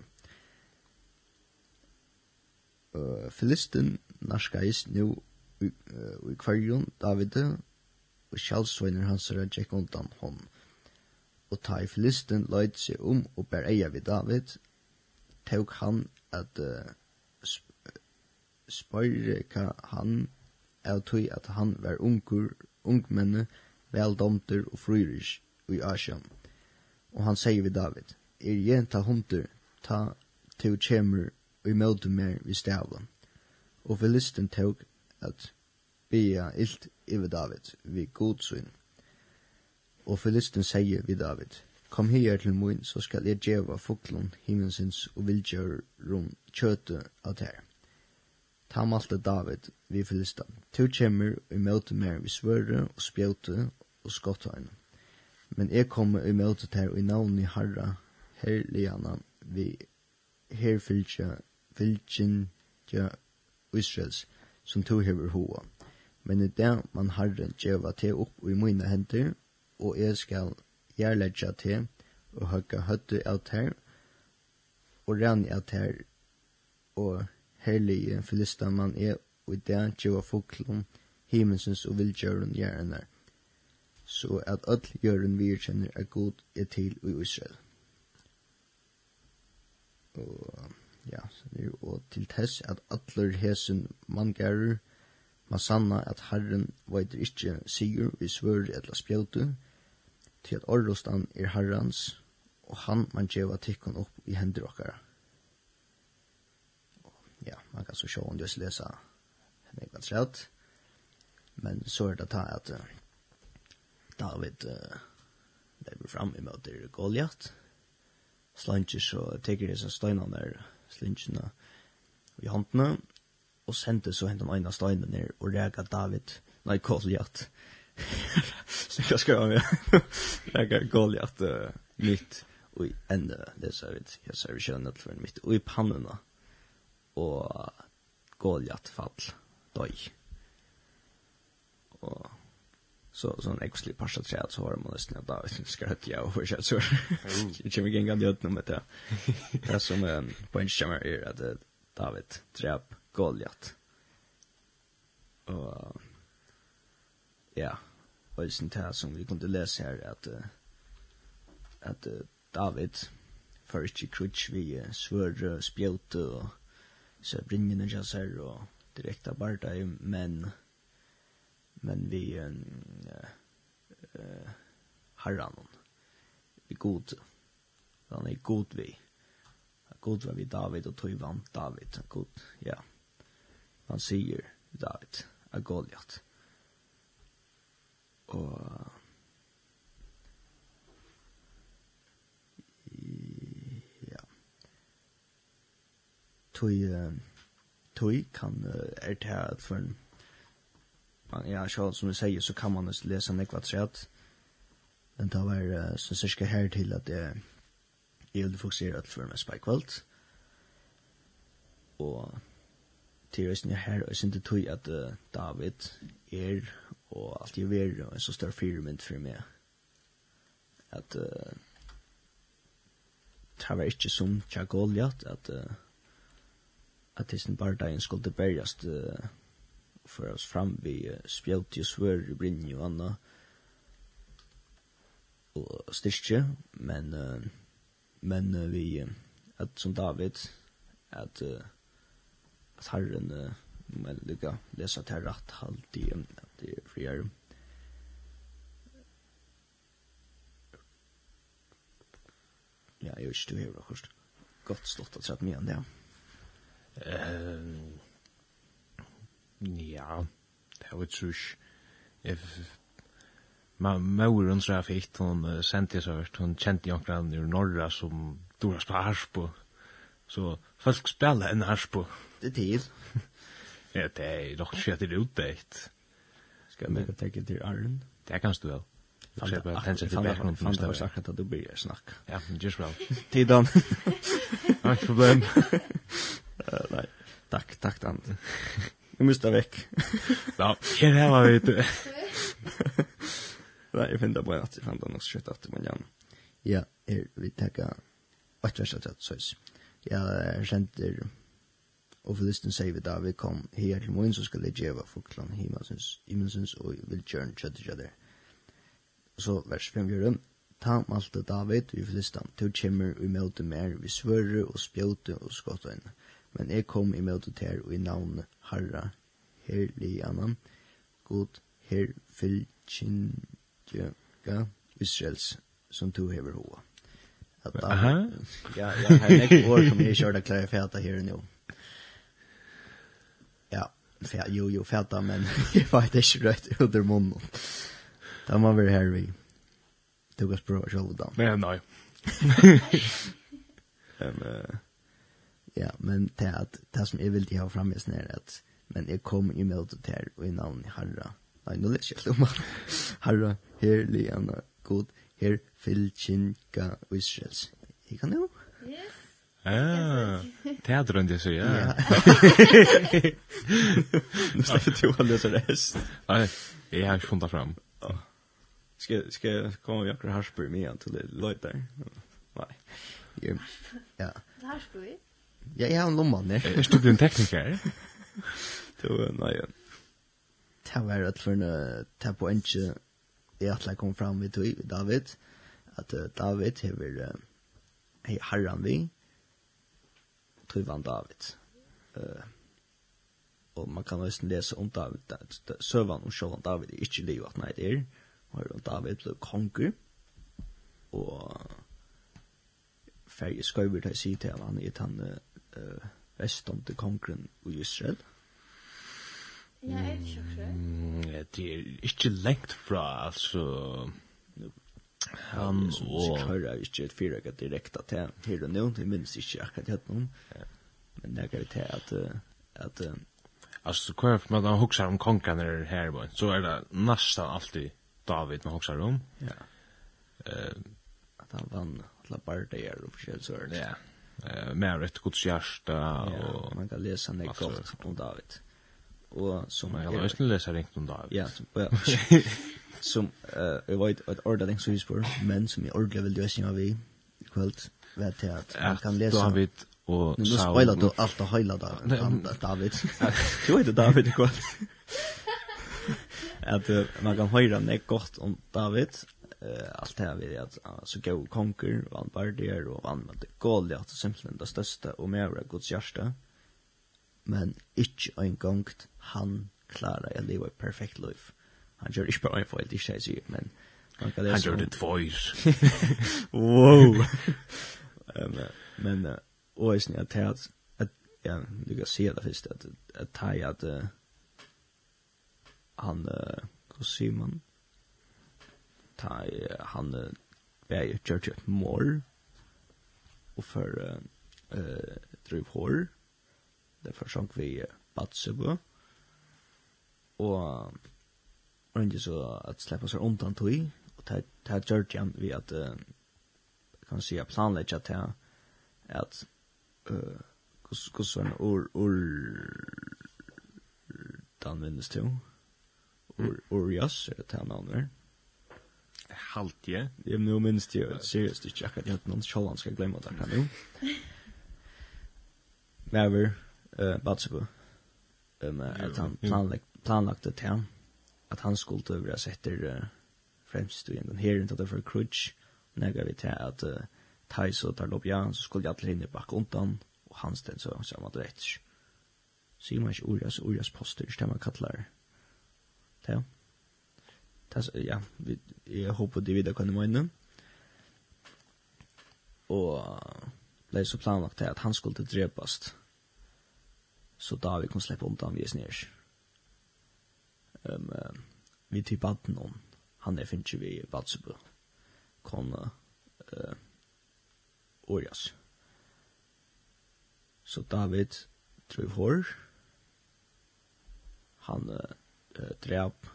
Uh, Filisten narskais nu i kvarjon David og kjallsveiner hans er tjekk undan hånd og ta i filisten løyt seg om og ber eia vid David, tok han at uh, sp spørre hva han av tøy at han var ungur, ungmenne, veldomter og fryrish i Asjam. Og han sier vid David, er jeg ta hunter, ta til kjemur og møte mer vi stavlen. Og filisten tåg at bia ilt iver David, vi godsyn. Og filisten sier vi David, Kom her til mun, så skal jeg djeva fuklun, himmelsins og vildjørum kjøte av ter. Ta malte David vi filistan. Tu kjemmer og møte mer vi svøre og spjøte og skottøyne. Men jeg kommer og møte ter og i navn i harra herligana vi her fylgja fylgjen ja Israels som tu hever hoa. Men i det man harra djeva te opp i mine hender og jeg skal gjerlegja til og høgga høttu av ter og rann av ter og herlige filistamann er og i det tjeva foklom himmelsens og vildgjøren gjerne så at öll gjøren virkjenner er god er til i Israel og ja, og til tess at allar hesen manngarer man sanna at Herren veitir ikkje sigur vi svør etla spjautu, til at orrostan er herrans, og han man djeva tikkun opp i hendur okkara. Ja, man kan så sjå om just lesa henne ikke rett, men så er det ta at uh, David uh, lever fram i møter Goliath, slanger så teker disse steinene der, slingene i håndene, og sendte så hentan ena steinen ned og rega David, nei, Goliath, Så jag ska göra Jag kan gå att mitt och i ända det så vet jag så vi känner för mitt och i pannorna och Goliat fall døy. Og så sån exklusiv passa tre så har man nästan då vet inte skratt jag och jag så. Jag kommer igen det nummer med det. Det som en poängkämmer är att David träpp Goliat. Och ja, eisen til som vi kunde lese her, at, at David for ikke krutsk vi svør spjøte og så brinnende jasser og direkta barda, men men vi uh, uh, harran vi god han er god vi god var vi David og tog vant David. God, ja. Han sier David er Goliath og ja. Tui tui kan er det at for ja, så som vi sier så kan man lese nekva trätt men det var så cirka her til at det jeg vil fokusere at for meg spikevalt og til jeg her og synes det tui at David er og alt jeg ver og en så større firmynd for meg. At uh, det var ikke som tja Goliath at uh, at hesten bardagen skulle bergast uh, for oss fram vi uh, spjalt og svør i brinni og anna og styrke. Men uh, men uh, vi uh, at som David at uh, at herren uh, men lukka lesa til rett halvt i um, det är friare. Ja, jag vet inte hur det akkurat Gott stått att sätta mye enn det. Ehm Ja, det var trus. If ma hon så fick hon sent så vart hon kände jag grann ur norra som dora spars på. Så folk spelar en harspo. Det är det. Ja, det är dock shit det utdäkt. Skal jeg lägga täcket til Arlen. Det kan du väl. Jag ser bara tänka till background från det. Jag sa at du blir snakk. Ja, just well. Tidan. Inget problem. Nej. takk, tack tant. Nu måste vekk. Ja, här har vi det. Nei, jeg finner bare at jeg fann den också kött att man gärna. Ja, vi tackar. Vart värsta trött sås. Jag känner og listen sier vi David kom her til morgen, så skal jeg djeva fuklan himmelsens, himmelsens og vil kjørn kjøtt kjøtter. Så vers 5 gjør ta malte David i filistan, til kjemmer og møte mer vi svørre og spjøte og skottøyne. men jeg kom i møte ter og i navn Harra, herlig annan, god her fylkjinga Israels, som to hever hoa. At, Aha. Ja, ja, her er nek år som jeg kjørte klare feta her nå. Ja, jo, jo, fæta, men jeg vet ikke rett under munnen. Da må vi her vi. Du kan prøve selv da. Nei, nei. men, ja, men det, at, det som jeg vil ha fremme er at men jeg kom i møte til her, og i navn i Harra. Nei, nå leser jeg om Harra, her, Liana, god, her, Filchinka, Israels. Jeg kan jo. Yes. Ah. Yes, Teatron det så ja. Nu släpper du alla så rest. Nej, jag har funnit fram. Ska ska komma vi akkurat Harsby med igen till Lloyd där. Nej. Ja. Harsby? Ja, jag har en lomma där. Är du en tekniker? Du, nej. Det var rätt för en tapoenche. Jag att kom fram med David. Att David hever hej harran vi Tryvan David. Uh, og man kan også lese om David, da, da, søvann om sjåvann David er ikke livet nei det er, og David ble konger, og færre skøyver til å si til han er han uh, vestomte kongren i Israel. Ja, er det ikke Det er ikke lengt fra, altså, Han og... Jeg hører ikke et fyrrøkker direkte til her og nå, jeg minnes ikke akkurat hatt noen. Men det er til at... at Alltså kvar för man huxar om konkan är här bara. Så är det nästan alltid David man huxar om. Ja. Eh at han vann alla partier og forskjellig så er det. Ja. Eh mer ett gott hjärta och man kan läsa nek godt om David. Og som man kan läsa ringt om David. Ja, som, ja. som eh jag vet att orda den så hur men som jag ordla vill lösa av i kväll vet jag att man kan läsa David och Nu spoilar du allt och hela där David. Du vet David i kväll. Att man kan höra det gott om David eh allt det här vi att så gå konkur och han var och han med Goliat simpelthen det största och mer Guds hjärta. Men inte en gång han klarar att leva ett perfekt liv. Han gjør ikke bare en feil, ikke jeg sier, men han kan det Han gjør det tvoir. Wow! Men, og jeg snitt at ja, du kan se det først, at jeg tar at han, hva sier man? Ta, han, jeg gjør det et mål, og for uh, driv hår, for sånn vi Batsebo, og og ikke så at släppa seg undan tog, og det her gjør det igjen ved at, uh, kan man si, planlegger til at, uh, hvordan var det, or, or, den vinnes til, or, or, yes, er det til navnet Halt, ja. Jeg nå minns det jo, seriøst ikke akkurat, jeg vet noen sjålan skal glemme det akkurat nå. Never, uh, Batsebo, um, at han planlagt, planlagt det til at han skulle være setter uh, fremst i den her inntil for Krudge, og jeg vet til at uh, Thais og Tarlopia, så skulle jeg alle hinne bakke undan, og han stend så samme at vet. Så gjør man ikke Urias, Urias poster, det man kallar. Det, det ja, vi, jeg håper de videre kan i møyne. Og er så planlagt til at han skulle drepast. Så da vi kunne slippe undan vi er snedgjørs um, vi typ baden om han er finnes vi Vatsubø kon uh, Orias. Så David Trøyvhår han uh, drep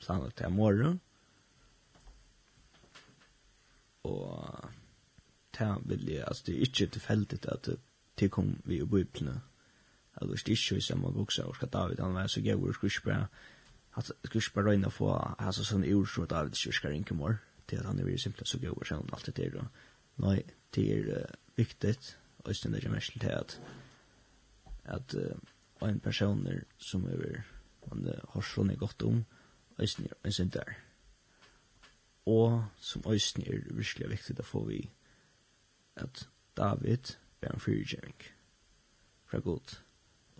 planlagt til morgen. Og ta vil jeg, altså det er ikke tilfeldigt at det kom vi i bøyplene eller stisch så man vuxer og skal David han var så gøy og skulle ikke bare, att skulle ikke bare røyne få alltså sån ord som David ikke skal ringe mer til at han er ju simpelt så gøy og sånn alt det der og nei, det är viktigt och sen det er mest til at at uh, en personer som över man uh, har så något gott om ösnir en sen där og som ösnir er virkelig viktig att få vi at David är en fyrtjänk fra god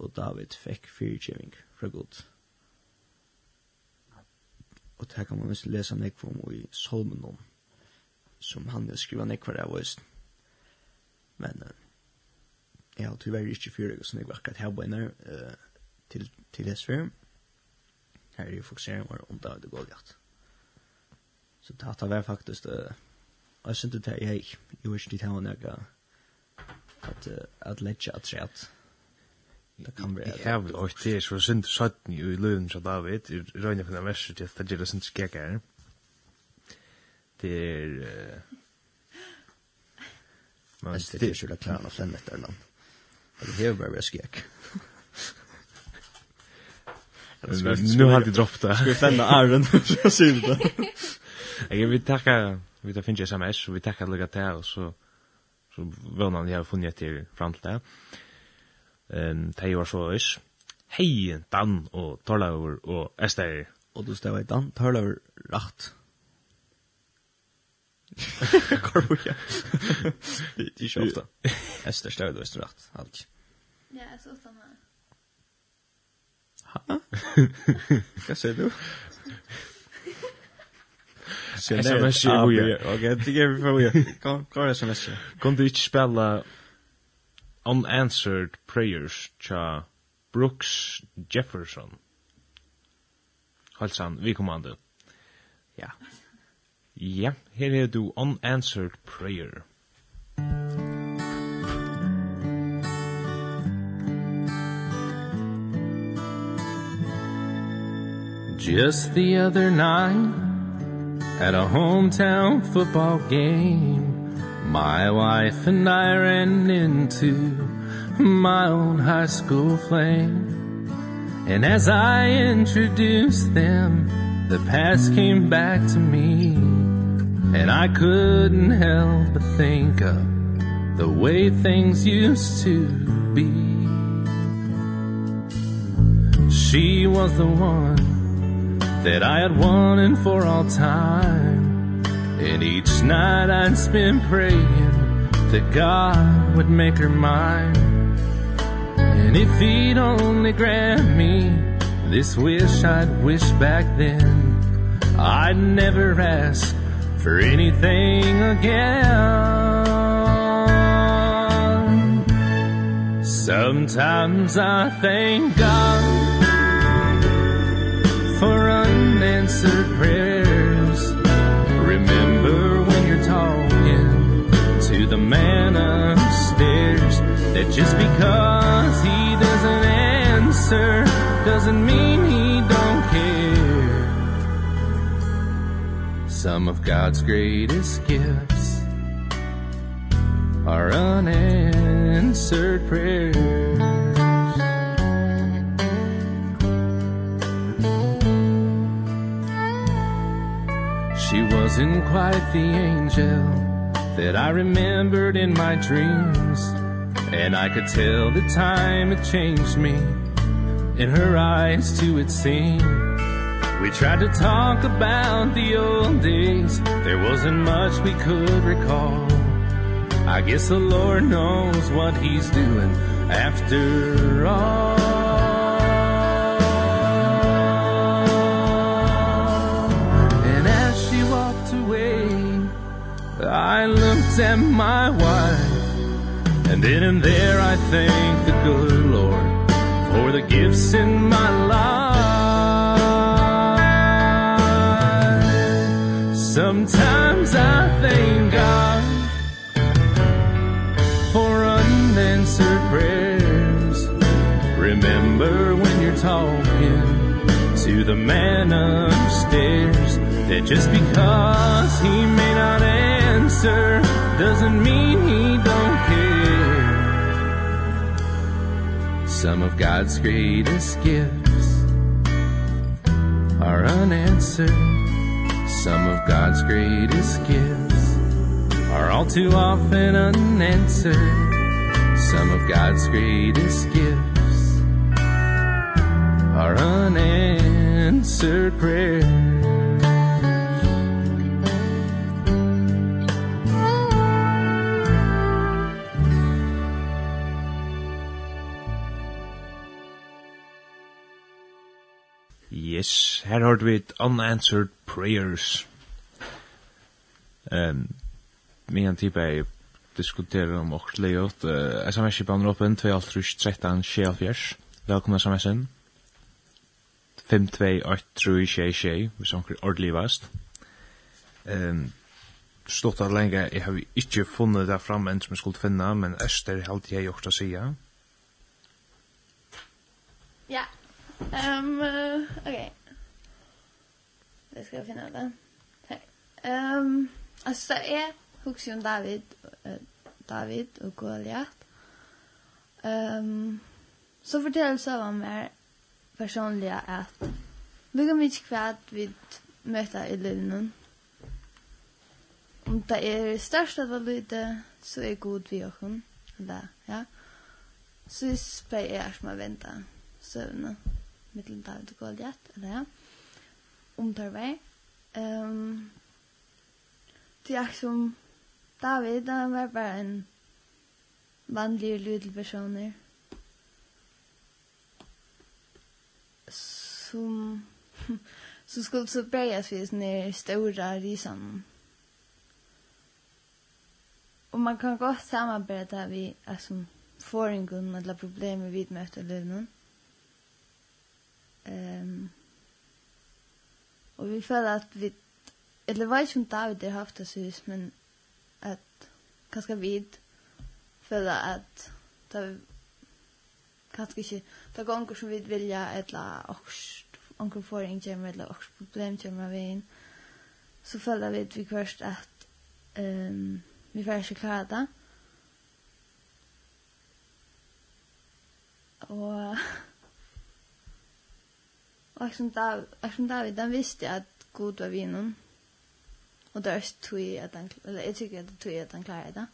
og David fikk fyrtjøving fra Gud. Og det kan man nesten lese nekva om i Solmen om, som han vil skriva nekva av oss. Men uh, jeg har tyvärr ikke fyrtjøving som jeg akkurat her bøyner uh, til, til SV. Her er jo fokusering var om David og Goliath. Så det har vært faktisk uh, jeg synes det er jeg, jeg vet ikke til her, ha at, uh, at letja at Det kan være. Jeg har jo ikke det, så synes søtten jo i løven fra David, i røyne fra verset til at det er synes ikke her. Det er... Men det er ikke klaren og flennet der land. Det er jo bare jeg skjekk. Nu har jag droppt det. Ska vi fända Aaron? Jag ser det. Jag vill tacka, vi tar finns sms, och vi tackar lycka till och så, så vänner ni har funnit er fram till det um, de var så is. Hei, Dan og Torlaur og Esther. Og du stod i Dan, Torlaur, rakt. Hvor ja. Det er ikke ofte. Esther stod i rakt, alt. Ja, så ofte. Ha? Hva sier du? SMS-er, ok, det gjør vi for å gjøre. Kom, kom, SMS-er. Kom du ikke spille Unanswered Prayers cha Brooks Jefferson. Halsan, vi kommande. Ja. Ja, her er du Unanswered Prayer. Just the other night at a hometown football game My wife and I ran into my own high school flame And as I introduced them The past came back to me. And I couldn't help but think of The way things used to be. She was the one That I had wanted for all time. And each night I'd spend praying That God would make her mine. And if he'd only grant me This wish I'd wish back then I'd never ask for anything again. Sometimes I thank God For unanswered prayer the man upstairs. That just because he doesn't answer Doesn't mean he don't care. Some of God's greatest gifts Are unanswered prayers. She wasn't quite the angel that I remembered in my dreams. And I could tell the time it changed me. In her eyes too it seemed. We tried to talk about the old days. There wasn't much we could recall. I guess the Lord knows what he's doing after all. am my wife. And in and there I thank the good Lord For the gifts in my life. Sometimes I thank God For unanswered prayers. Remember when you're talking To the man upstairs That just because he may not answer doesn't mean he don't care. Some of God's greatest gifts are unanswered. Some of God's greatest gifts are all too often unanswered. Some of God's greatest gifts are unanswered prayers. her hørte vi Unanswered Prayers. Um, min en type er diskuterer om åkslegjort. Uh, SMS i banen åpen, 2.13.24. Velkommen SMS-en. 5.2.8.3.6.6, hvis anker ordentlig vast. Um, stått at lenge, jeg har ikke funnet det fram enn som jeg skulle finne, men Øster alltid jeg gjort å si, ja. Ehm, um, uh, okay. Det ska jag finna det. Här. Um, alltså det är Huxi om David, uh, David och Goliath. Um, så fortäller Søvan mer personliga att vi kan vite hva vid möta i lønnen. Om det er størst av lite så är god vi och hon. Eller, ja. Så spør jeg er som har ventet søvnene. Mittelen David og Goliath, eller ja omtarve. Um, det er som David, han var bare en vanlig lydel personer. Som, som skulle så breias vid sånne stora risan. Og man kan godt samarbeida vi altså, foringen eller problemer vi møter i løvnen. Um, Och vi føler at vi eller vet ikke om David har haft det hus men at kanskje vi føler vi det kanske inte det gånger som vi vilja eller också onkel får en gem eller också problem till vi inn. så føler vi att vi først at ehm um, vi får ikke klare det Og... Och som David, och som David han visste at Gud var vinen. Og det er också tog at han, eller jeg tykker at det tog at han klarer det.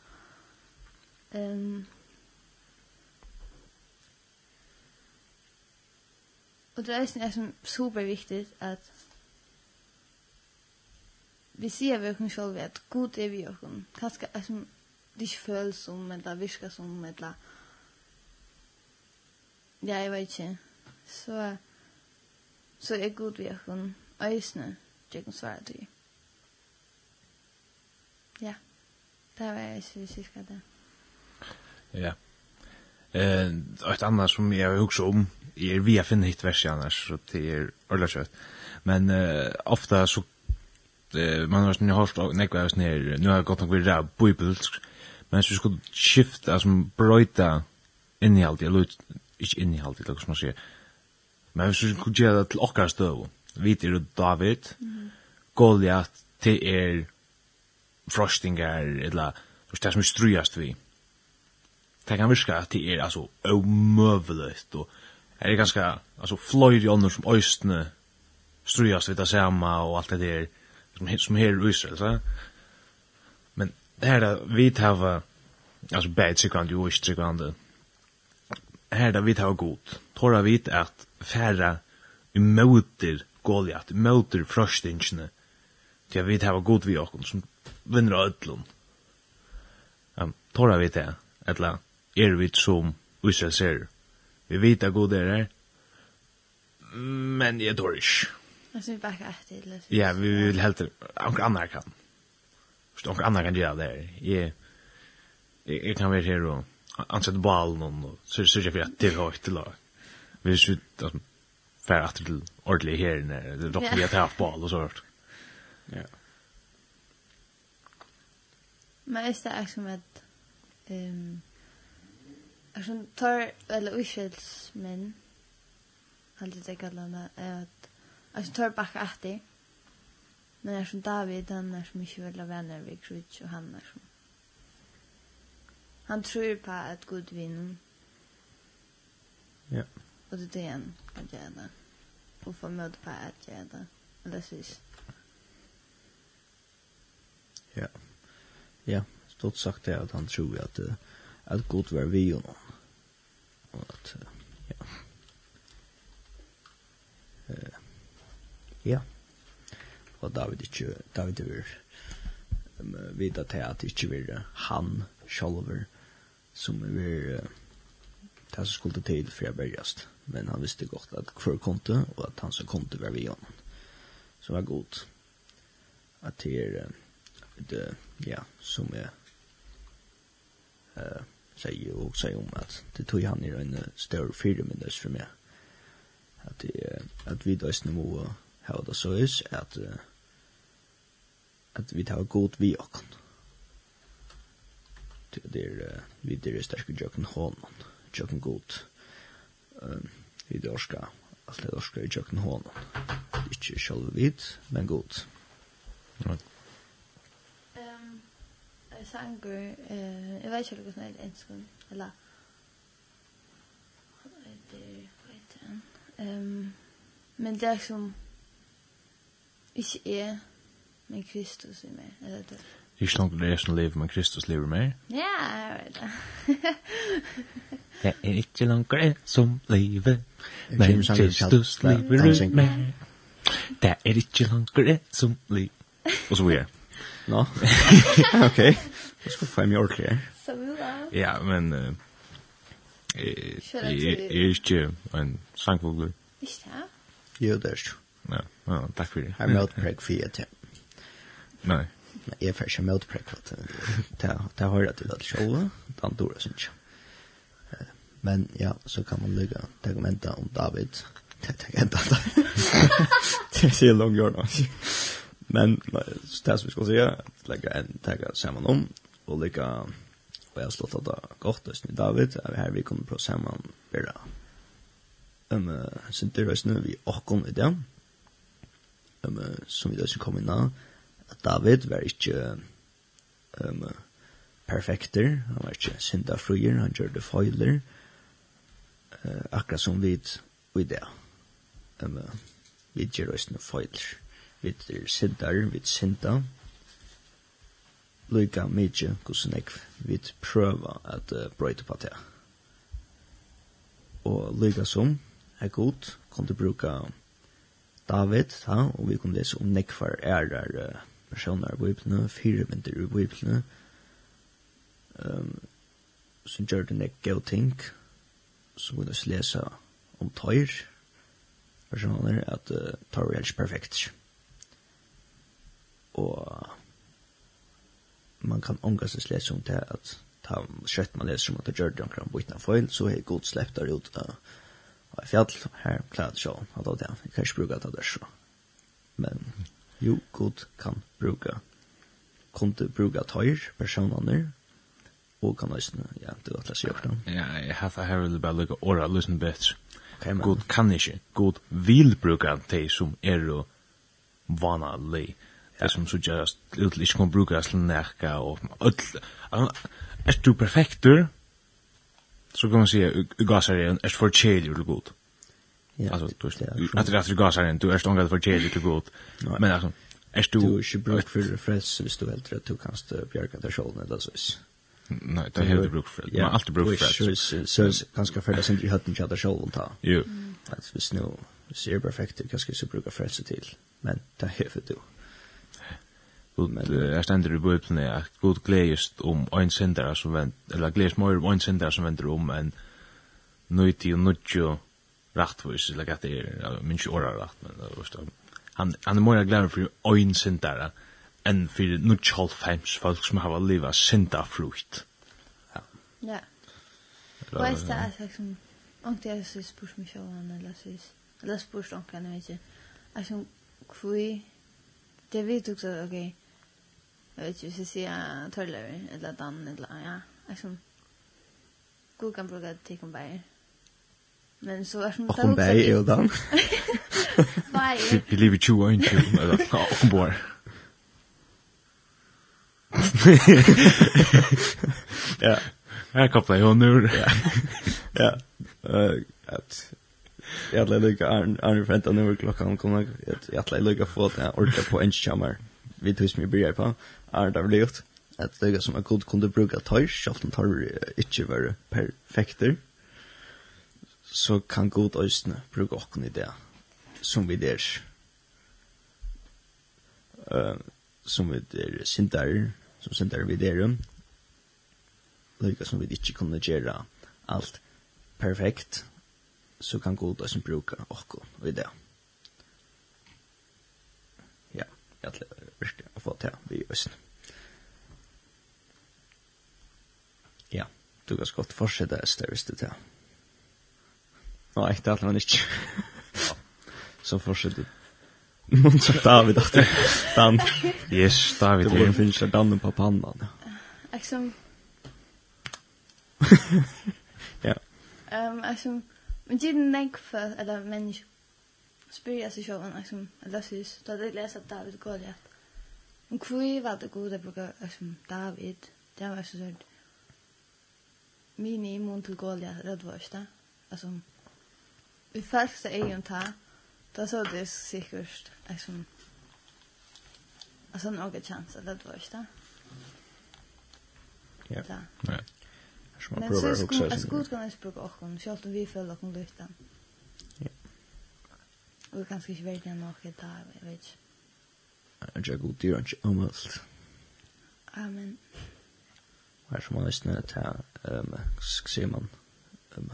Um, og det är också super superviktigt at vi ser vi oss själva at god er vi oss. Kanskje är som det ikke føles som eller virker som eller ja, jeg vet ikke. Så så er god vi akon øysene, det kan svare til. Ja, det var jeg ikke skal det. Ja. Eh, ett annat som jag har også om, är vi har finnet hitt vers annars, så det er ordentlig kött. Men eh, ofta så, eh, man har sånn, jeg har sånn, nekva jeg har nu har jeg gått nok videre bibelsk. men så skulle skifta, altså brøyta innihalt, jeg løyt, ikke innihalt, det som man säger. Men hvis vi skulle gjøre det til okkar støv, vi er David, mm. Goliath til er frostingar, eller det som er strujast vi. Det kan virka at det er altså omøveligt, og er ganske altså, fløyre ånder som øystene strujast vi det samme, og alt det der som, som her i Israel, så. Men det her da, vi tar altså bad sikkvand, jo ikke sikkvand, her da vi tar god, tåra vi at færa i møter Goliath, i møter frøstingene, til jeg vet hava god vi okkur, som vinner av ödlun. Um, tåra vi det, etla, er vi som Israel ser. Vi vet at god er her, men jeg tår ikke. Alltså vi bakker etter, eller? Ja, vi vil helt och andra kan. Förstå och andra kan göra det. Jag jag kan vara här och ansätta ballen och så så jag för att det har ett lag hvis vi fer at til ordentlig her det dock vi har på alla sånt. Ja. Men är det också med ehm Alltså tar eller uskylds men alltid det kallar är att alltså tar backa efter. Men är som David han är som inte vill vänner vid Krutch och han är som Han tror på att god vinn Ja. Yeah. Och det är det en att göra det. Och få möda på att göra det. Eller sys. Ja. Ja, stort sagt det att han tror att att Gud var vi honom. Och att, ja. Uh, ja. Og David ikke, David er um, vita til at det ikke er han sjolver som er uh, det som skulle til for jeg börjast. Men han visste godt at hver konto, og at han som konto var vi honom. Som var god. At det er det, ja, som jeg uh, sier og sier om at det tog han i en større fire minnes for meg. At, det, at vi døysene må ha det så is, at, at vi tar god vi okken. Det er, vi er sterke jøkken hånden tjøkken god. Um, vi det orska, alt det orska i tjøkken hånden. Ikke selv vidt, men god. Right. Um, sanger, uh, jeg vet ikke hvordan jeg er enskund, eller det vet jeg. Um, men det er som ikke er, men Kristus i meg, eller det. Ikke langt det er som lever, men Kristus lever mer. Ja, jeg vet det. Det er ikke langt det som livet, men Kristus lever ut meg. Det er ikke langt det som livet. Og så videre. Nå? Ok. Jeg skal få en ordentlig her. Så videre. Ja, men... Jeg er ikke en sangvogler. Ikke det? Jo, det er ikke. Ja, takk for det. Jeg møter preg for jeg til. Nei. Jeg får ikke møter preg for det. Det har jeg til at sjåla, den dår jeg synes ikke. Men ja, så kan man lägga tegmenta om David. Tegmenta David. Det ser långt gör då. Men det som vi ska säga, lägga en tegga samman om och lägga och jag slått att det gott oss med David. Vi här vi kommer på samman bera. Um, sen det nu vi och i det. Um, som vi då ska komma innan. Att David var inte um, perfekter. Han var ikke synda fruer. Han gjør det feiler eh, akkurat som vi i det. Um, vi gjør oss noe feil. Vi er sintar, vi er sinta. Lyka mykje, hvordan jeg vi prøver at uh, brøyte på det. Og lyka som er god, kan du bruka David, ja, og vi kan lese om nekvar ærer uh, personer i Bibelen, fire vinter i Bibelen, um, som gjør det nek gøy ting, så må vi lese om tøyr, personer, at uh, tøyr er ikke perfekt. Og man kan omgås å lese om det, at ta skjøtt man leser om at det gjør det omkring bytna foil, så er god slepp der ut av uh, fjall, her klarer det sjån, at det er, jeg kan ikke bruke det der så. Men jo, god kan bruke, kunne bruke tøyr, personer, og kan også, ja, det var klasse gjort Ja, jeg har det her vil bare lukka åra løsne bedre. Okay, god kan ikke, god vil bruka de som er jo vanlig. lei. Det som så gjøres, utl ikke kan bruka til nekka og öll. Er du perfektur, så kan man si, gasar er er for kjelig til god. Ja, alltså, du, att det är gasar är du är stångad för kjelig till god. Men alltså, er du... Du er ikke bruk for frelse hvis du heldur at du kanst bjerga deg sjålne, det er sånn. Nei, det har du bruk för. Man har alltid bruk det. Så så ganske ferdig det i høtten hade inte själv ta. Jo. Att vi snå ser perfekt det kanske så brukar för sig till. Men det har för du. Men- jeg stender i bøyplene at god gledest om ein sendere som vent, eller gledest mer om ein sendere som venter om en nøyti og nøtjo rachtvis, eller at det er minst åra racht, men han, han er mer glad for ein sendere, mm enn fyrir nutjolfheims folk som hava liva synda frukt. Ja. Ja. Hva er det at jeg som, ångte jeg så spørs meg sjåan, eller så eller spørs ångte jeg vet ikke, jeg som, kvui, det vet du også, ok, jeg vet ikke, hvis jeg sier tørløver, eller dan, eller, ja, jeg som, god kan bruka til kumbær. Men så er som... Kumbær er jo dan. Nei. Vi lever 20 og ikke, eller, kumbær. ja. Här kopplar jag nu. Ja. Ja. Eh at, jag hade lika Arne Fenta nu klockan kommer. jag jag hade lika fått en orka på en chamar. Vi tog mig börja på. Arne det väl gjort? Att det som jag god kunde bruka tøys, självt om tar inte var perfekter. Så kan god östna bruka och i det som vi der, Eh som vi der sindar som sender vi der. Lika som vi ikke kunne gjøre alt perfekt, så kan god og som bruker okko i det. Ja, jeg tror virkelig å få til vi i Østen. Ja, du kan godt fortsette Øster hvis du til. Nå, ikke det, man ikke. Så fortsette Mun sagt David att Dan. Yes, David. Det finns där Dan på pannan. Liksom Ja. Ehm, altså, men det är näck för eller människa spyr sig själv altså, eller så da det Leser David går ja Men kvui var det goda brukar altså, David. Det var så sånt. Mini mun till Goliat, det var det. Altså, vi fälsta är ta. Da så det sikkert, liksom alltså några chanser det var ikke det. Ja. Ja. Men så skulle jag skulle kunna språka och hon om vi föll och hon lyfta. Ja. Och kanske inte vet jag något där, jag vet. Jag jag god dyr, ranch almost. Amen. Vad som man lyssnar till, ehm, ser man, ehm,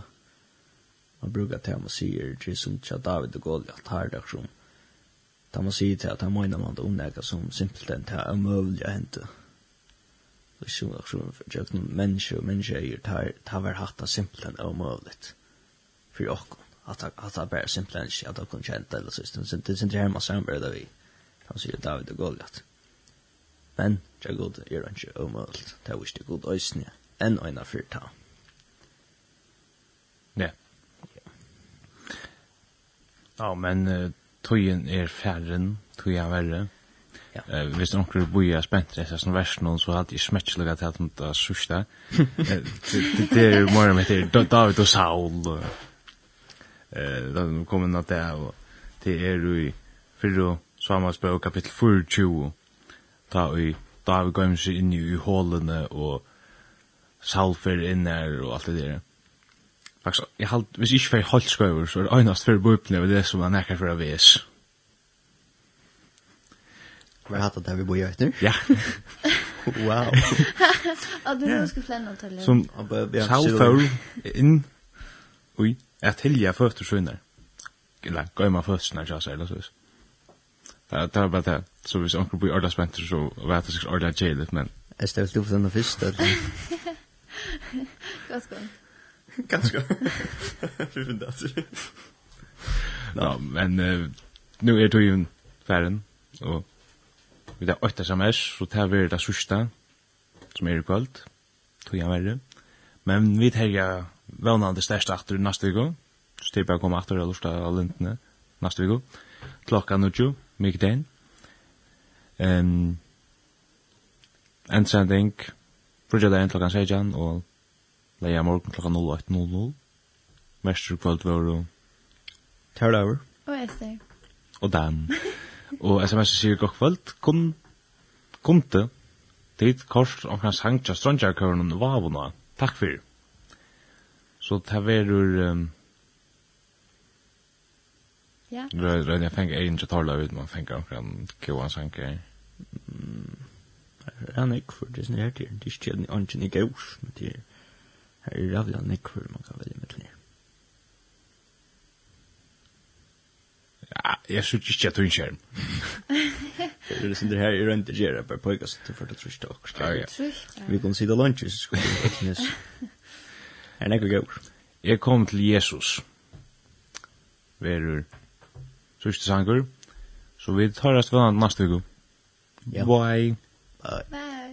man brukar till man säger till som tja David och Goliath här där som där man säger till att han menar man det det som simpelt en tja omövliga hända och så och så för jag kan människa människa är tar tar hatt det simpelt en omövligt för jag att att att bara simpelt en att jag kan känna eller så det är inte hemma sen bara där vi han säger David och Goliath. men jag god är inte omövligt det er ikke god ösnä en ena fyrta Nej. Ja, men uh, tøyen er færren, tøyen er verre. Ja. Uh, hvis nokre boja spent det sånn vers noen så hadde jeg smettelig til at hun da sørste. Det er mer med til David og Saul. Og, uh, da kom hun at det og det er jo i fyrre Samuelsbøk kapittel 24 da vi David går seg inn i hålene og Saul fer inn her og alt det der. Faktisk, jeg halt, hvis jeg ikke fyrir holdt skøyver, så er det øynast fyrir bøypne ved det som er nekkar fyrir vis. Hva er hatt at det vi bor i øytner? Ja. wow. Og du nu skal flenne til det. Som salfør inn ui at hilja føtter sønner. Eller gøyma føtter sønner, ja, eller så. Det er bare det. Så hvis onkel bor i orda spenter, så vet jeg sikkert orda jailet, men... Jeg stelte opp for denne fyrst, eller? Godt godt. Kanske. Vi vet det. Ja, men uh, nu är det ju en färden och vi har åtta sms så tar vi det sista som är i kvöld. Tog jag värre men vi tar jag vånande störst efter nästa vecka så typ jag kommer efter lusta av lintene nästa vecka klockan 20 mycket den ehm en sändning Brugja dagen klokkan 16 og leia morgen klokka 08.00. Mestur kvöld var og... Terra over. Og Esther. Og Dan. og sms sier godt kvöld, kun, kunte, dit kors omkring sangtja strandjarkøren vavuna. Takk fyrir. Så det verur... Um, Ja. røy jeg fengt egin til gitarla ut, man fengar omkring kjoan sanger. Mm. Jeg er nek for det som er til, det er ikke en angen i gaus, men det er Her er ravla nekkur man kan velja mitt nir. Ja, jeg synes ikke at du er en skjerm. Det er liksom det her i rønte gjerra, bare poika til for det trusht og Vi kunne sida lunch, så skulle vi ikke nes. Er nekkur gaur. Jeg kom til Jesus. Verur trusht sangur. Så vi tar rast vann nast viku. Bye. Bye. Bye.